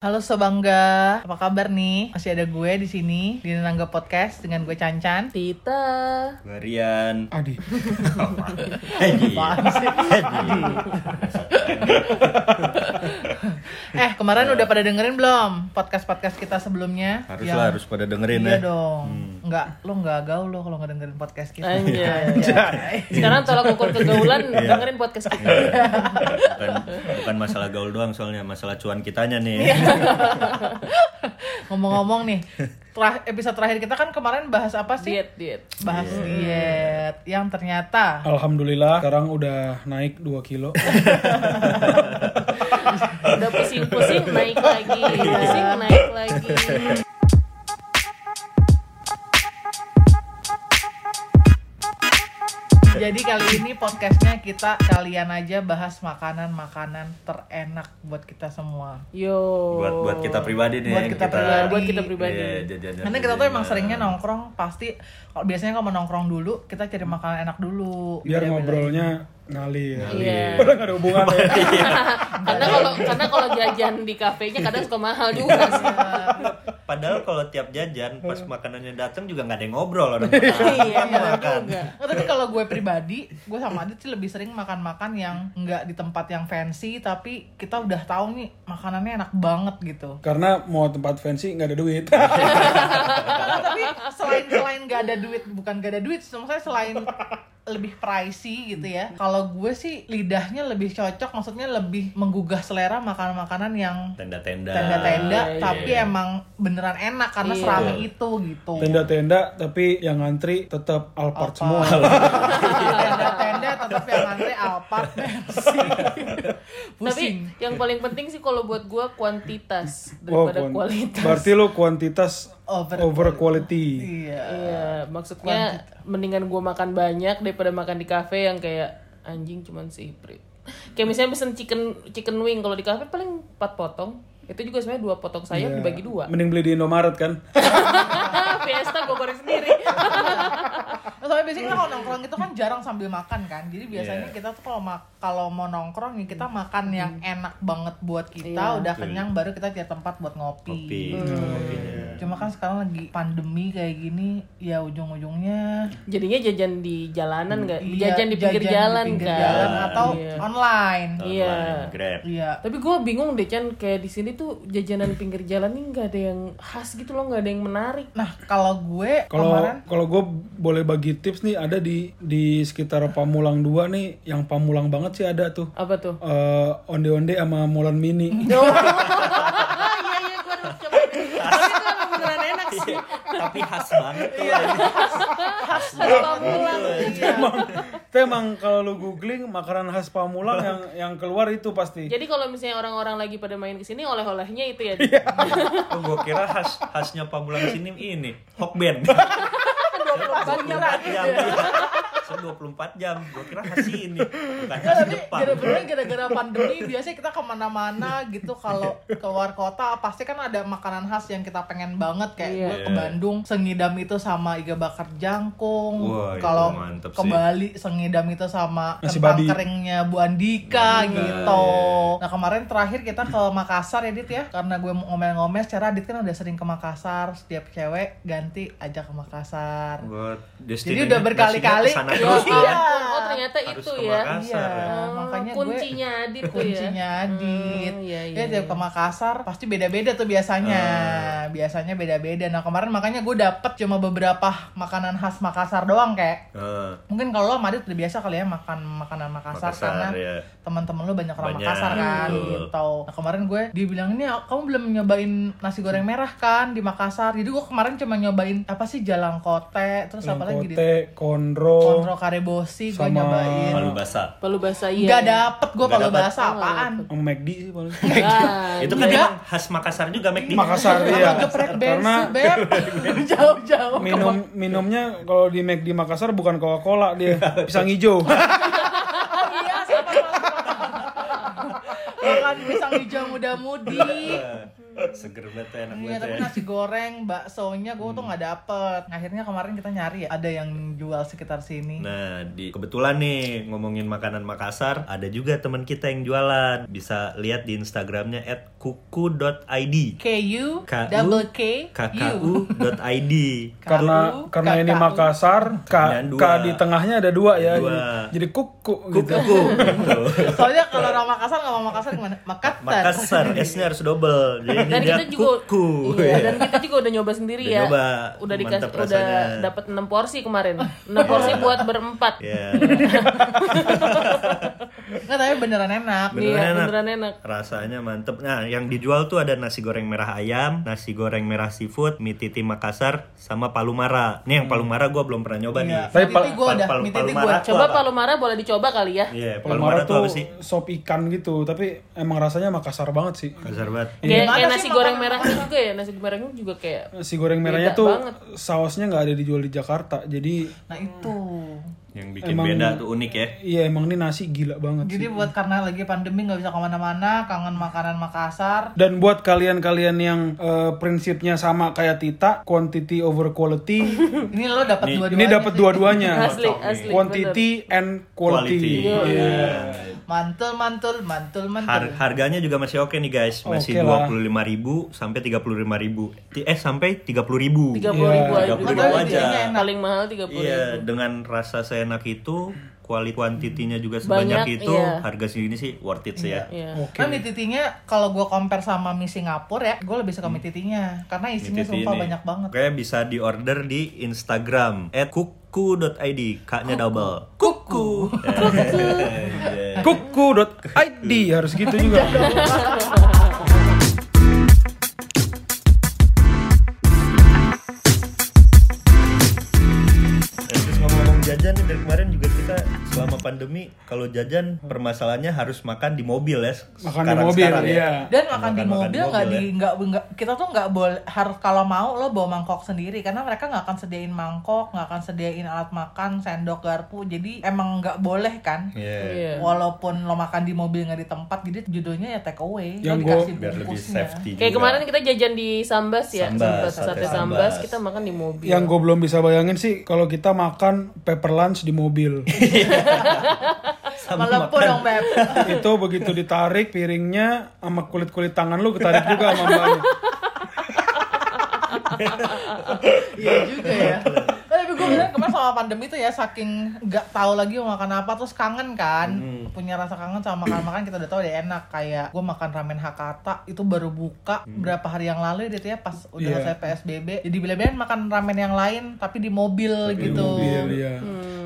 Halo Sobangga, apa kabar nih? Masih ada gue di sini di Nenangga Podcast dengan gue Cancan. Tita. Varian. Adi. Hedi. Apaan sih? Eh kemarin udah pada dengerin belum podcast-podcast kita sebelumnya? Harus Yang- lah, harus pada dengerin Iya ya. dong. Enggak, lo enggak gaul lo kalau nggak dengerin podcast kita. Anjay. Sekarang tolak ukur kegaulan dengerin podcast kita. Bukan, bukan masalah gaul doang soalnya, masalah cuan kitanya nih. Ngomong-ngomong nih, terah- episode terakhir kita kan kemarin bahas apa sih? Diet, diet. Bahas diet yang ternyata Alhamdulillah sekarang udah naik 2 kilo. Udah pusing-pusing naik lagi, pusing naik lagi. Jadi kali ini podcastnya kita kalian aja bahas makanan-makanan terenak buat kita semua. Yo. Buat buat kita pribadi nih. Buat kita pribadi. Buat kita pribadi. Iya, jajan- Karena kita tuh emang seringnya nongkrong pasti kalau biasanya kalau mau nongkrong dulu kita cari makanan enak dulu. Biar ngobrolnya ngalir. Iya. Padahal gak ada hubungannya. Karena kalau karena kalau jajan di kafenya kadang suka mahal juga sih. Padahal kalau tiap jajan pas makanannya datang juga nggak ada yang ngobrol orang. Iya, makan. juga. Nah, tapi kalau gue pribadi, gue sama Adit sih lebih sering makan-makan yang nggak di tempat yang fancy, tapi kita udah tahu nih makanannya enak banget gitu. Karena mau tempat fancy nggak ada duit. Nah, tapi selain selain nggak ada duit, bukan gak ada duit, maksudnya selain lebih pricey gitu ya. Kalau gue sih lidahnya lebih cocok, maksudnya lebih menggugah selera makanan-makanan yang Tenda-tenda. tenda-tenda, Iya, iya. tapi emang beneran enak karena Iya. serame itu gitu. Tenda-tenda tapi yang ngantri tetap Alphard semua. Tenda-tenda tetap yang ngantri Alphard Mercy. Tapi yang paling penting sih kalau buat gua kuantitas Oh, daripada kuan- kualitas. Berarti lu kuantitas Over over, quality. Iya. Iya, maksudnya mendingan gua makan banyak daripada makan di kafe yang kayak anjing cuman siprit. Kayak misalnya pesen chicken chicken wing kalau di kafe paling 4 potong. Itu juga sebenarnya dua potong sayap Iya. dibagi dua. Mending beli di Indomaret kan. Fiesta gue goreng sendiri. Nah, soalnya biasanya kita kalau nongkrong itu kan jarang sambil makan kan. Jadi biasanya Iya. kita tuh kalau mak- kalau mau nongkrong ya kita makan yang enak banget buat kita, Iya. udah kenyang baru kita cari tempat buat ngopi. Kopi. Kopinya. Cuma kan sekarang lagi pandemi kayak gini, ya ujung-ujungnya Jadinya jajan di jalanan nggak? iya, jajan di pinggir jalan pinggir kan? jalan atau Iya. online. Iya. Grab. Iya. Tapi gue bingung deh Chan kayak di sini tuh jajanan pinggir jalan nih nggak ada yang khas gitu loh nggak ada yang menarik. Nah, kalau gue Kalau kemarin kalau gue boleh bagi tips nih ada di di sekitar Pamulang 2 nih yang Pamulang banget sih ada tuh. Apa tuh? Eh, onde-onde sama Molan Mini. Oh, iya iya gue harus coba. Tapi itu emang beneran enak sih. Tapi khas banget tuh. Khas Pamulang. emang, itu emang kalau lu googling makanan khas Pamulang yang yang keluar itu pasti. Jadi kalau misalnya orang-orang lagi pada main ke sini oleh-olehnya itu ya. Oh, gue kira khas khasnya Pamulang sini ini Hokben. 24 jam. 24 jam. So, 24 jam. Gue kira khas ini, bukan khas tapi Jepang. gara-gara gara-gara pandemi biasanya kita ke mana-mana gitu kalau keluar kota pasti kan ada makanan khas yang kita pengen banget kayak Iya. gue ke Bandung sengidam itu sama iga bakar jangkung kalau ke sih. Bali sengidam itu sama Nasi kentang babi. keringnya Bu Andika Andika, gitu iya. nah kemarin terakhir kita ke Makassar ya Dit ya karena gue ngomel-ngomel secara Dit kan udah sering ke Makassar setiap cewek ganti ajak ke Makassar Buat Jadi udah berkali-kali. Iya. Oh ternyata Harus itu ke ya. Makassar. Iya, Oh, makanya gue kuncinya Adit tuh ya. kuncinya Adit. Hmm, iya, iya, ya ke Makassar pasti beda-beda tuh biasanya. Biasanya beda-beda. Nah, kemarin makanya gue dapet cuma beberapa makanan khas Makassar doang kayak Eh, Mungkin kalau lo sama Adit udah biasa kali ya makan makanan Makassar, Makassar, karena ya. teman-teman lo banyak orang Banyak, Makassar kan betul. gitu. Nah, kemarin gue dia bilang ini kamu belum nyobain nasi goreng merah kan di Makassar. Jadi gue kemarin cuma nyobain apa sih jalangkote, terus apa lagi di Kote, konro, kontrol karebosi gue Sama- nyobain. Palu basah. Palu basah iya. Nggak dapet gue Nggak kalau dapet. bahasa Oh, apaan. sama McD sih paling. Ah, Itu kan emang khas Makassar juga, Mek. Makassar Sama iya. geprek Karena Beb. Jauh-jauh. ke minum minumnya kalau di McD Makassar bukan Coca-Cola dia, pisang hijau. iya sama sama makan pisang hijau muda-mudi Seger banget tuh, enak Iya, banget tapi ya. nasi goreng, baksonya gue tuh nggak dapet. Akhirnya kemarin kita nyari ya, ada yang jual sekitar sini. Nah, di kebetulan nih ngomongin makanan Makassar, ada juga teman kita yang jualan. Bisa lihat di Instagramnya @kuku.id. KU, KU, double K, U. kku.id. karena KU, karena ini. Makassar K, K di tengahnya ada dua ya Dua. jadi, jadi kuku gitu Kuku. gitu. Soalnya kalau orang Makassar ngomong Makassar gimana? Makassar. Makassar, S-nya harus double. Jadi Dan kita juga kuku. Iya, dan kita juga udah nyoba sendiri Udah ya. nyoba. Udah dikasih udah dapat 6 porsi kemarin. 6 porsi buat berempat. Ya, Nggak, tapi beneran enak. beneran Iya, enak. beneran enak. Rasanya mantep. Nah, yang dijual tuh ada nasi goreng merah ayam, nasi goreng merah seafood, mie titi Makassar, sama palu mara. Nih yang palu mara gue belum pernah nyoba Iya. nih. Tapi Tapi pal- gue udah, pal- mie palu titi mara gue. tuh Coba apa? palu mara boleh dicoba kali ya. Iya, Palu palu Mara tuh apa tuh sih? sop ikan gitu tapi emang rasanya Makassar banget sih Kasar banget. Kayak, kayak sih nasi goreng makanan merahnya juga ya. Nasi gorengnya juga kayak nasi goreng merahnya tuh banget. sausnya nggak ada dijual di Jakarta jadi Nah itu. Yang bikin Emang- beda tuh unik ya. iya emang ini nasi gila banget Jadi sih buat karena lagi pandemi nggak bisa ke mana-mana, kangen makanan Makassar. dan buat kalian-kalian yang eh, prinsipnya sama kayak Tita quantity over quality Ini lo dapat dua-duanya. ini dapat dua-duanya asli asli. quantity and quality, Quality. Iya. Mantul, mantul, mantul, mantul. Har- harganya juga masih oke nih guys, masih dua puluh lima ribu sampai tiga puluh lima ribu. Eh sampai tiga puluh ribu. Tiga puluh ribu Iya, aja. 30.000 aja. Paling mahal tiga puluh Iya, ribu. dengan rasa seenak itu, kualitas kuantitinya juga Banyak, sebanyak itu, iya. harga segini sih worth it sih ya. Iya. Nah mie titinya kalau gue compare sama mie Singapura ya, gue lebih suka mie titinya karena isinya Titi sumpah ini. banyak banget. Kayak bisa di order di Instagram @kuku.id, K-nya double. Kuku. Iya. kuku.id harus gitu juga selama pandemi kalau jajan permasalahannya harus makan di mobil ya. Makan di mobil, ya. iya. Dan makan, di Makan-makan mobil nggak di nggak nggak kita tuh nggak boleh harus kalau mau lo bawa mangkok sendiri karena mereka nggak akan sediain mangkok nggak akan sediain alat makan sendok garpu jadi emang nggak boleh kan Iya. Iya. walaupun lo makan di mobil nggak di tempat jadi judulnya ya take away lo Yang dikasih Biar lebih safety Kayak juga. kemarin kita jajan di Sambas ya, Sambas, Sambas, sate sate Sambas, Sambas. kita makan di mobil. yang gue belum bisa bayangin sih kalau kita makan pepper lunch di mobil melepuh dong beb. Itu begitu ditarik piringnya sama kulit kulit tangan lu ketarik juga sama mbaknya iya juga ya. Tapi gue bilang kemarin sama pandemi tuh ya saking nggak tahu lagi mau makan apa terus kangen kan. Punya rasa kangen sama makan makan kita udah tahu udah enak. Kayak gue makan ramen Hakata itu baru buka berapa hari yang lalu ya Dit, ya pas udah Iya. selesai PSBB jadi bila-bila makan ramen yang lain tapi di mobil gitu. mobil ya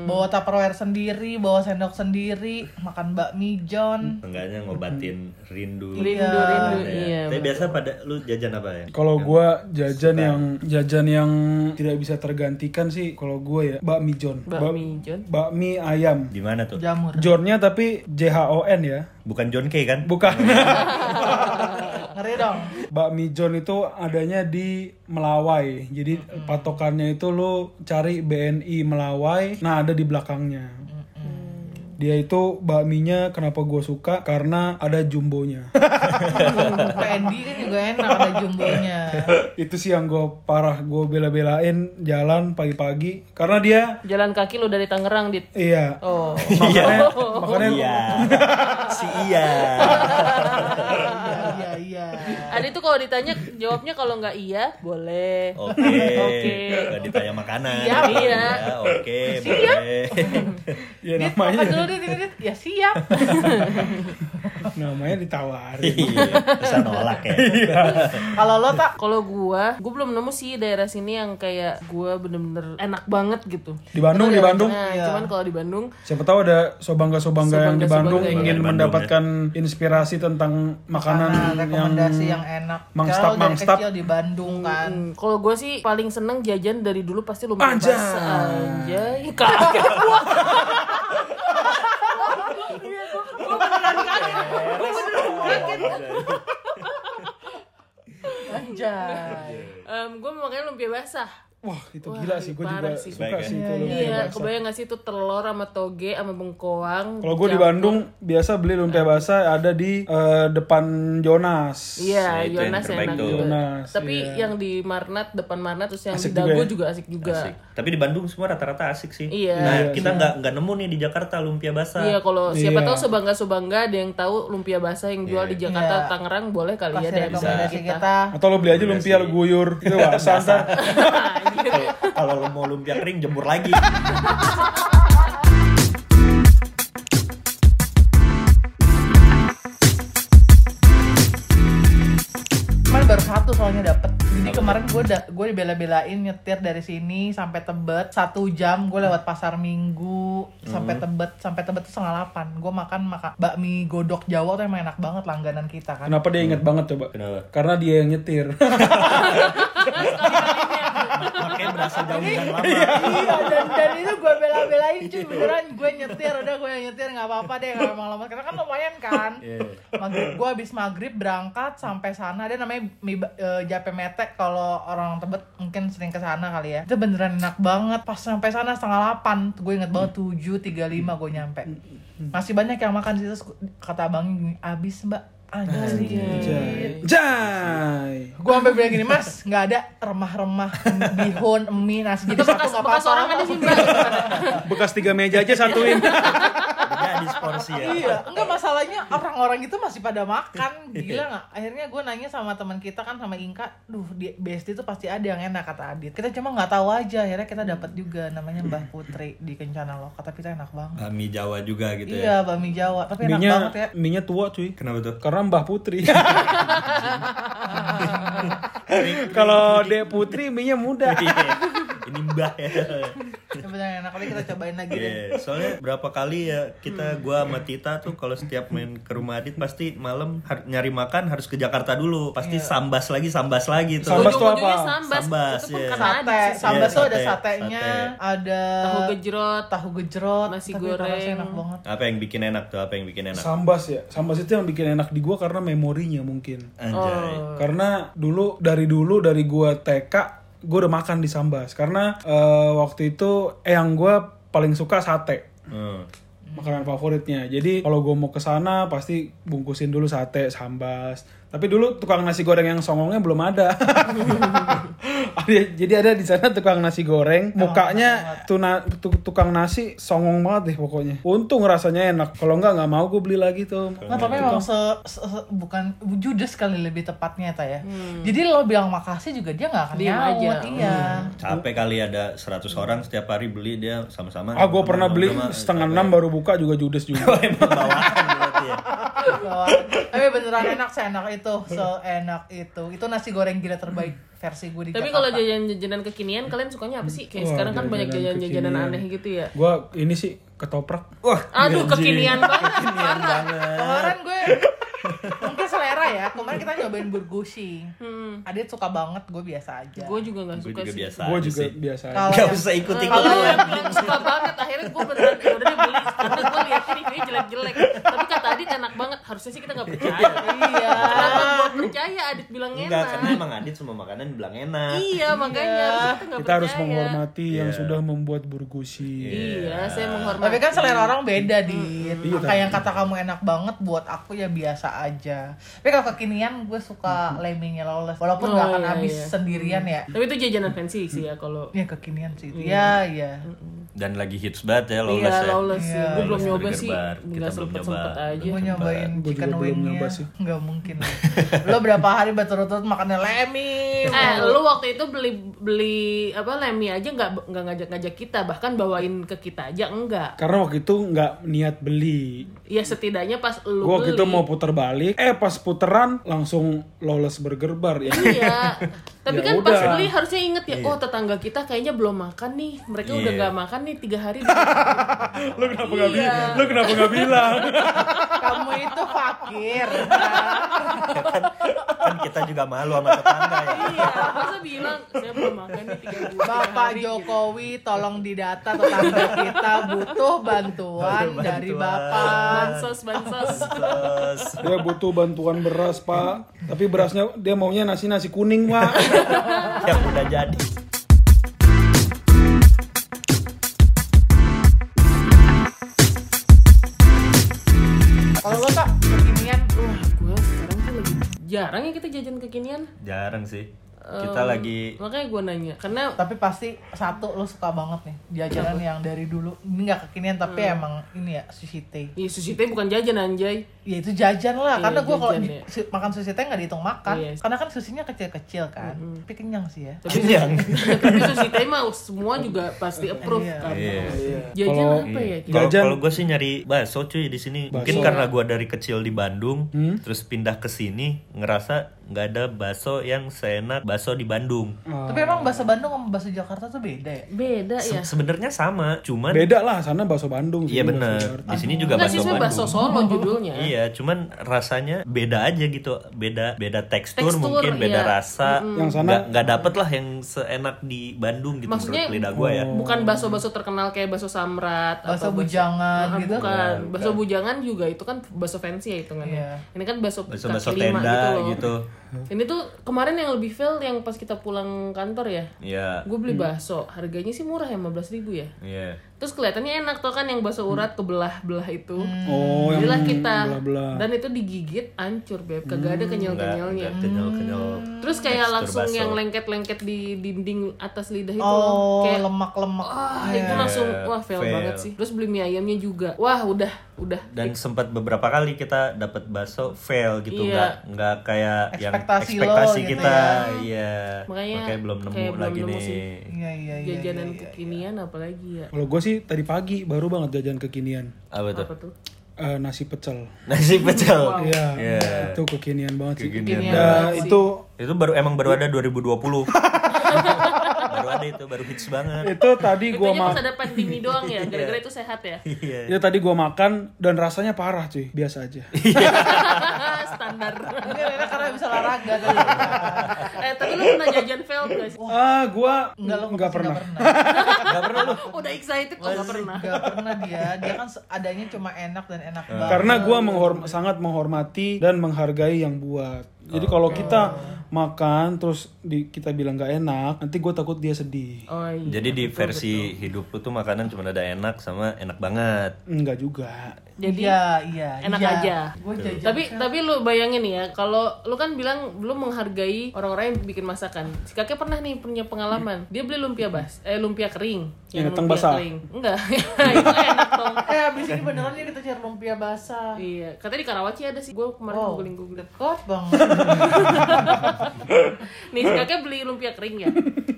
bawa tupperware sendiri bawa sendok sendiri makan bakmi John Enggaknya ngobatin rindu. Rindu, Iya. rindu, Ya. iya. Tapi biasa pada lu jajan apa ya? kalau gua jajan yang jajan yang tidak bisa tergantikan sih kalau gue ya bakmi John Bakmi John. bakmi ayam Di mana tuh? jamur Johnnya tapi J H O N ya Bukan John K kan? bukan ngeri dong. Bakmi John itu adanya di Melawai. Jadi patokannya itu lu cari BNI Melawai. Nah ada di belakangnya. Dia itu bakminya kenapa gue suka? Karena ada jumbonya. PND kan juga enak ada jumbonya. Itu sih yang gue parah. Gue bela-belain jalan pagi-pagi. Karena dia Jalan kaki lu dari Tangerang, Dit. iya. Oh. makanya makanya Iya. si iya. iya iya iya Ada itu kalau ditanya jawabnya kalau nggak iya, boleh. Oke. Oke. Gak ditanya makanan. Siap. Iya. Ya, Oke, boleh. ya namanya makan dulu dit, ini dit. Ya siap. namanya ditawarin Iya, bisa nolak ya. Kalau lo tak Kalau gua, gua belum nemu sih daerah sini yang kayak gua bener-bener enak banget gitu. di Bandung di Bandung Nah, Iya. cuman kalau di Bandung siapa tahu ada sobangga-sobangga yang di Bandung ingin Bandung, mendapatkan inspirasi tentang makanan makanan yang rekomendasi yang, enak. mangstap- Kalau dari mangstap. kecil di Bandung kan. Hmm, kalau gue sih paling seneng jajan dari dulu pasti lumpia Anjay. basah. Anjay. Kaget gua. Anjay. Em, gue makanya lumpia basah. Wah, itu Wah, gila sih. Gue juga sih. suka Baik, sih ya? itu lumpia Iya, basah. kebayang gak sih itu telur sama toge sama bengkoang. Kalau gue di. Bandung biasa beli lumpia basah ada di eh, depan Jonas. Iya, Nah, itu yang enak juga. Yonas, Tapi iya. yang di Marnat, depan Marnat terus yang Asik di Dago juga ya? juga, asik juga. Asik. Tapi di Bandung semua rata-rata asik sih. Iya. Nah, Iya, kita nggak nggak nemu nih di Jakarta lumpia basah. Iya, kalau siapa Iya. tahu sebangga sebangga ada yang tahu lumpia basah yang jual di Jakarta, Iya. Tangerang boleh kali ya dari kita. kita. Atau lo beli aja lumpia lo guyur itu basah ntar. Anjir. Kalau lo mau lumpia kering jemur lagi. Kemarin baru satu soalnya dapet. Jadi kemarin gue gue dibela-belain nyetir dari sini sampai Tebet satu jam. Gue lewat pasar Minggu sampai Tebet sampai Tebet tuh setengah delapan. Gue makan makan bakmi godok Jawa tuh emang enak banget langganan kita kan. Kenapa dia inget banget coba? Kenapa? Karena dia yang nyetir. Berasa jauh dan lama. iya dan, dan itu gue bela-belain cuy. Beneran gue nyetir udah gue nyetir. Nggak apa-apa deh kalau emang lama. Karena kan lumayan kan. Iya. maghrib gue habis maghrib berangkat sampai sana. Dia namanya mie eh, jape mete. Kalau orang tebet mungkin sering ke sana kali ya. Itu beneran enak banget. Pas sampai sana setengah delapan gue inget banget tujuh tiga lima gue nyampe. Masih banyak yang makan di situ. Kata gini abis mbak Anjir. Jai. Gue sampai bilang gini, Mas, nggak ada remah-remah bihun, mie, nasi jadi satu Bekas, nggak bekas apa-apa. orang ada sih. Bekas tiga meja aja satuin. Jadi seporsi ya. iya, enggak masalahnya orang-orang itu masih pada makan, gila nggak? Akhirnya gue nanya sama teman kita kan sama Inka, duh di BSD itu pasti ada yang enak kata Adit. Kita cuma nggak tahu aja, akhirnya kita dapat juga namanya Mbah Putri di Kencana loh. Kata kita enak banget. Bakmi Jawa juga gitu ya. Iya, bakmi Jawa, tapi enak Minyak, banget ya. minyak tua cuy. Kenapa tuh? Karena Mbah Putri. Kalau Dek Putri minyak muda. Iya. Ini mbah ya. Ya bener enak, tapi kita cobain lagi deh. Iya, soalnya berapa kali ya kita gua sama Tita tuh kalau setiap main ke rumah Adit pasti malam har- nyari makan harus ke Jakarta dulu. Pasti sambas lagi, sambas lagi tuh. Sambas tuh apa? Sambas. Sambas, Itu pun iya. karena Sate, sambal Iya, tuh ada sate, satenya, sate. ada Tahu gejrot. tahu gejrot, Nasi tapi goreng. enak banget. Apa yang bikin enak tuh? Apa yang bikin enak? Sambas ya. Sambas itu yang bikin enak di gua karena memorinya mungkin. Anjay. Karena dulu dari dulu dari gua TK gua udah makan di Sambas karena eh, waktu itu eh, yang gua paling suka sate. Hmm. Makanan favoritnya. Jadi kalau gua mau ke sana pasti bungkusin dulu sate, sambas. Tapi dulu tukang nasi goreng yang songongnya belum ada. Jadi ada di sana tukang nasi goreng, mukanya tuna, tu- tukang nasi songong banget deh pokoknya. Untung rasanya enak. Kalau enggak nggak mau gue beli lagi tuh. Nah, tapi emang se, se- se- bukan judes kali lebih tepatnya ta ya. Jadi lo bilang makasih juga dia nggak akan Diam nyaut, aja. iya. Capek kali ada 100 orang setiap hari beli dia sama-sama. Ah, gue pernah beli setengah enam baru buka juga judes juga. Emang bawaan ya. Bawaan. tapi beneran enak seenak itu, seenak itu. Itu nasi goreng gila terbaik versi gue di Tapi Jakarta. kalau jajan-jajanan kekinian kalian sukanya apa sih? Kayak Wah, sekarang kan banyak jajanan jajan-jajanan aneh gitu ya. Gue ini sih ketoprak. Wah, Aduh, kekinian banget. kekinian banget. Kemarin gue mungkin selera ya. Kemarin kita nyobain burgusi. Hmm. Adit suka banget, gue biasa aja. Gue juga gak Gue suka juga sih. biasa Gue juga sih. biasa. aja. Kalau Gak yang- usah Kalau yang suka banget, akhirnya gue beneran ya udah deh beli karena gue liatnya reviewnya jelek-jelek. Tapi kata Adit enak banget, harusnya sih kita nggak percaya. iya. Kenapa gue percaya Adit bilang Enggak, karena enak? emang Adit semua makanan bilang enak. Iya makanya harusnya kita Kita harus menghormati yang Iya. sudah membuat burgusi. Iya, saya menghormati. Tapi kan selera orang beda di Iya, Kayak yang kata kamu enak banget buat aku ya biasa aja. Tapi kalau kekinian gue suka lemmingnya lawless. Walaupun Oh, nggak akan iya, habis iya. sendirian ya. Tapi itu jajanan fancy sih ya kalau Ya kekinian sih. itu. Ya, iya. Dan lagi hits banget ya Lawless Iya, ya. lawless sih. Iya. Gue belum nyoba sih. Bar. Kita belum nyoba. aja. Gue nyobain chicken belum wingnya. nyoba sih. Nggak mungkin. Lo berapa hari berturut-turut makannya lemming? Eh, lu waktu itu beli beli apa lemi aja nggak nggak ngajak-ngajak kita, bahkan bawain ke kita aja enggak. Karena waktu itu nggak niat beli. Ya setidaknya pas lu Gue waktu beli. itu mau puter balik, eh pas puteran langsung lawless burger bar ya. Iya. Tapi Ya kan pas udah. beli harusnya inget ya, Iya. oh tetangga kita kayaknya belum makan nih. Mereka udah Iya. nggak makan nih tiga hari. lu kenapa nggak Iya. bilang? Lu kenapa nggak bilang? Kamu itu fakir. Kan kita juga malu sama tetangga ya. iya, masa bilang saya belum makan nih tiga, tiga Bapak hari. Jokowi tolong didata tetangga kita butuh bantuan Butuh dari bantuan. Bapak. Bansos, bansos. Terus Dia butuh bantuan beras pak. Tapi berasnya dia maunya nasi nasi kuning pak. yang udah jadi. Jarang ya kita jajan kekinian. Jarang sih. Kita lagi Makanya gue nanya, karena Tapi pasti satu lo suka banget nih jajanan yang dari dulu ini nggak kekinian tapi Hmm. emang ini ya sushi teh. ya sushi teh bukan jajan anjay. Ya itu jajan lah, Iya, karena gue kalau ya. makan sushi teh nggak dihitung makan, Iya. karena kan sushinya kecil-kecil kan, tapi kenyang sih ya. Tapi kenyang. tapi sushi teh mah semua juga pasti approve Iya. kan. Iya. Jajan Kalau- apa ya? Kalau Jajan. kalau gue sih nyari bakso cuy di sini. Mungkin karena gue dari kecil di Bandung, terus pindah ke sini ngerasa nggak ada bakso yang seenak bakso di Bandung. Tapi emang bahasa Bandung sama bahasa Jakarta tuh beda ya? Beda Se- ya. Sebenarnya sama, cuman Beda lah, sana bakso Bandung. iya benar. bakso. Di sini juga bakso Bandung. bakso Solo judulnya. Iya, cuman rasanya beda aja gitu, beda beda tekstur, Tekstur, mungkin beda iya. rasa. Yang sana- nggak dapet lah yang seenak di Bandung gitu Maksudnya- menurut lidah gue ya. Bukan bakso-bakso terkenal kayak bakso samrat bakso- bujangan Ah, gitu? Bukan. Bakso bujangan juga itu kan bakso fancy ya hitungannya. Iya. Ini kan bakso Bakso-bakso kaki lima tenda loh. gitu. Ini tuh kemarin yang lebih fail yang pas kita pulang kantor ya. Iya. Gue beli bakso, harganya sih murah ya 15 ribu ya. Iya. Terus kelihatannya enak tuh kan yang bakso urat kebelah-belah itu. Oh, yang Belilah kita. belah-belah. Dan itu digigit hancur beb, kagak ada Nggak kenyal-kenyalnya. kenyal-kenyal. Terus kayak langsung bakso. yang lengket-lengket di dinding atas lidah itu loh. Oh, Kayak lemak-lemak. Wah, itu langsung wah fail, fail. banget sih. Terus beli mie ayamnya juga. Wah, udah, udah. Dan sempat beberapa kali kita dapat bakso fail gitu, Iya. nggak nggak kayak yang Ekspektasi lo ekspektasi gitu kita. ya. Iya. Makanya belum nemu kayak belum lagi nemu nih. sih. Iya, iya, iya. Jajanan kekinian apalagi ya. Kalau gue sih tadi pagi baru banget jajan kekinian. Apa tuh? Apa tuh? Eh, nasi pecel. Nasi pecel. Iya, Iya. itu kekinian banget sih. Kekinian Kekinian Nah, itu Itu baru emang baru ada 2020. itu, baru hits banget. itu tadi Itu gua makan. ada pandemi doang ya, gara-gara itu sehat ya. Iya. Ya tadi gua makan dan rasanya parah cuy, biasa aja. Standar. Ini Rena karena bisa olahraga tadi. eh, tapi lu pernah jajan fail gak sih? Ah, gua Enggak lo nggak pernah. Gak pernah lu. Udah excited kok gak pernah. Gak pernah dia. Dia kan adanya cuma enak dan enak banget. Karena gua menghorm- sangat menghormati dan menghargai yang buat. Jadi kalau kita makan terus di, kita bilang nggak enak, nanti gue takut dia sedih. Oh iya. Jadi di versi hidup lu tuh makanan cuma ada enak sama enak banget. Enggak juga. Jadi iya, iya. enak iya. aja. Jajan. Tapi tapi lu bayangin ya, kalau lu kan bilang lu menghargai orang-orang yang bikin masakan. Si kakek pernah nih punya pengalaman. Dia beli lumpia bas, eh lumpia kering. Yang datang lumpia basah. kering. Enggak. itu enak dong. Eh abis ini beneran nih kita cari lumpia basah. Iya, katanya di Karawaci ada sih. Gue kemarin Wow, googling googling. Dekat banget. Nih si kakek beli lumpia kering ya.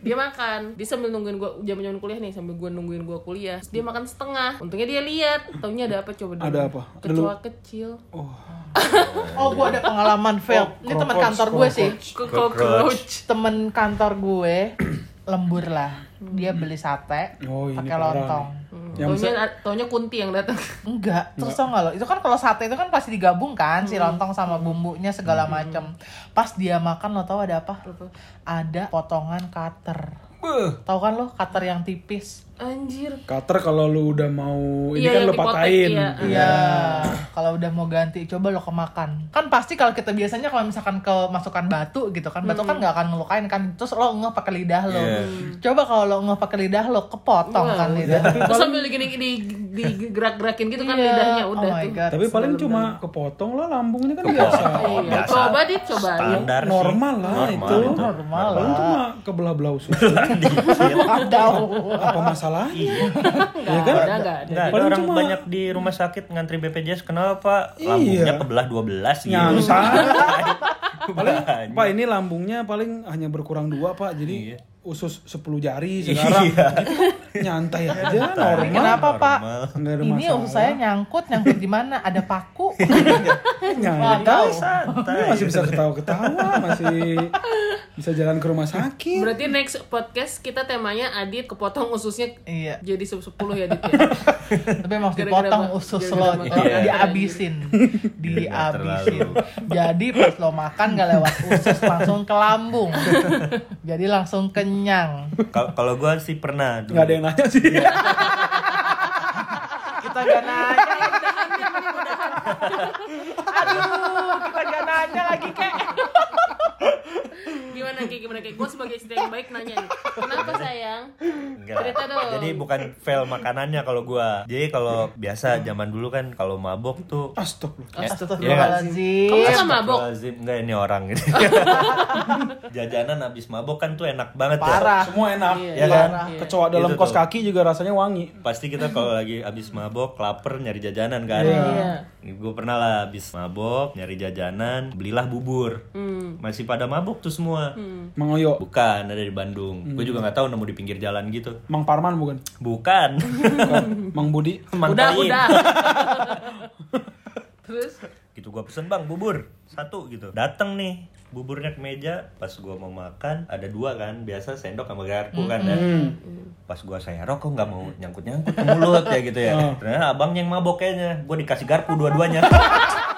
Dia makan. Dia sambil nungguin gua zaman-zaman kuliah nih, sambil gua nungguin gua kuliah. Terus Dia makan setengah. Untungnya dia lihat. Taunya ada apa coba dulu. Ada apa? Ada Kecoa kecil. Oh, Oh, gue ada pengalaman fail. Ini teman kantor gue sih. Cockroach. Temen kantor gue lembur lah. Dia beli sate Oh, pakai lontong. Yang Taunya, taunya kunti yang datang. Enggak, terus tau gak lo? Itu kan kalau sate itu kan pasti digabung kan si lontong sama bumbunya segala macem. Pas dia makan lo tau ada apa? Ada potongan cutter. Beuh. Tahu kan lo cutter yang tipis? Anjir. Cutter kalau lu udah mau ini Iya, kan lu dipotek, patahin. iya. Iya, kalau udah mau ganti coba lo kemakan. Kan pasti kalau kita biasanya kalau misalkan ke masukan batu gitu kan, batu kan nggak akan ngelukain kan. Terus lo ngeh pakai lidah lo. Iya. Coba kalau lo ngeh pakai lidah lo kepotong Wah, kan lidah. Terus sambil gini gini digerak-gerakin gitu kan Iya. lidahnya udah oh my tuh. God. Tapi paling cuma kepotong lah lambungnya kan biasa. Iya. biasa. Coba dit coba. Standar sih. Normal lah Normal itu. Normal Paling lah. cuma kebelah-belah usus. Wadaw. Apa masalahnya? Enggak kan? ada, enggak ada. Enggak, ada Paling orang cuma- banyak di rumah sakit ngantri BPJS kenapa Iya. lambungnya kebelah 12 gitu. Nyantai. paling. Pak ini lambungnya paling hanya berkurang dua Pak. Jadi Iya. Usus 10 jari sekarang. Iya. Gitu nyantai aja normal. Kenapa Pak? Normal. Ini masalah. usus saya nyangkut, nyangkut di mana? Ada paku. Nyantai. Santai. Ini masih bisa ketawa-ketawa, masih bisa jalan ke rumah sakit. Berarti next podcast kita temanya Adit kepotong ususnya iya. jadi 10 ya Adit ya. Tapi emang dipotong usus lo. Iya. dihabisin, dihabisin. Jadi pas lo makan gak lewat usus langsung ke lambung. Jadi langsung kenyang. Kalau kalau gua sih pernah dulu. Nggak ada yang nanya sih. Kita gak nanya. Aduh, kita gak nanya lagi kek. Gimana gimana kayak gimana kayak gue sebagai istri yang baik nanya nih kenapa sayang Enggak. Cerita dong. Jadi bukan fail makanannya kalau gua. Jadi kalau biasa zaman dulu kan kalau mabok tuh Astagfirullah. Iya Astagfirullahaladzim. kamu kan mabok. Enggak ini orang gitu. Jajanan habis mabok kan tuh enak banget ya. Parah. Semua enak. Iya. Ya kan? Kecoa dalam Itu kos tuh. kaki juga rasanya wangi. Pasti kita kalau lagi habis mabok, lapar nyari jajanan kan. Iya. Gue pernah lah habis mabok, nyari jajanan, belilah bubur. Hmm. Masih pada mabok tuh semua. Mang Oyo, Bukan, ada di Bandung. Gue juga nggak tahu nemu di pinggir jalan gitu. Mang Parman bukan? Bukan. Bukan. Mang Budi. Mang udah Kain. udah. Terus? Gitu gua pesen bang bubur. Satu gitu. Datang nih buburnya ke meja. Pas gua mau makan ada dua kan. Biasa sendok sama garpu kan ya. Pas gua serok kok nggak mau nyangkut nyangkut ke mulut ya gitu ya. Ternyata abang yang mabok kayaknya. Gua dikasih garpu dua-duanya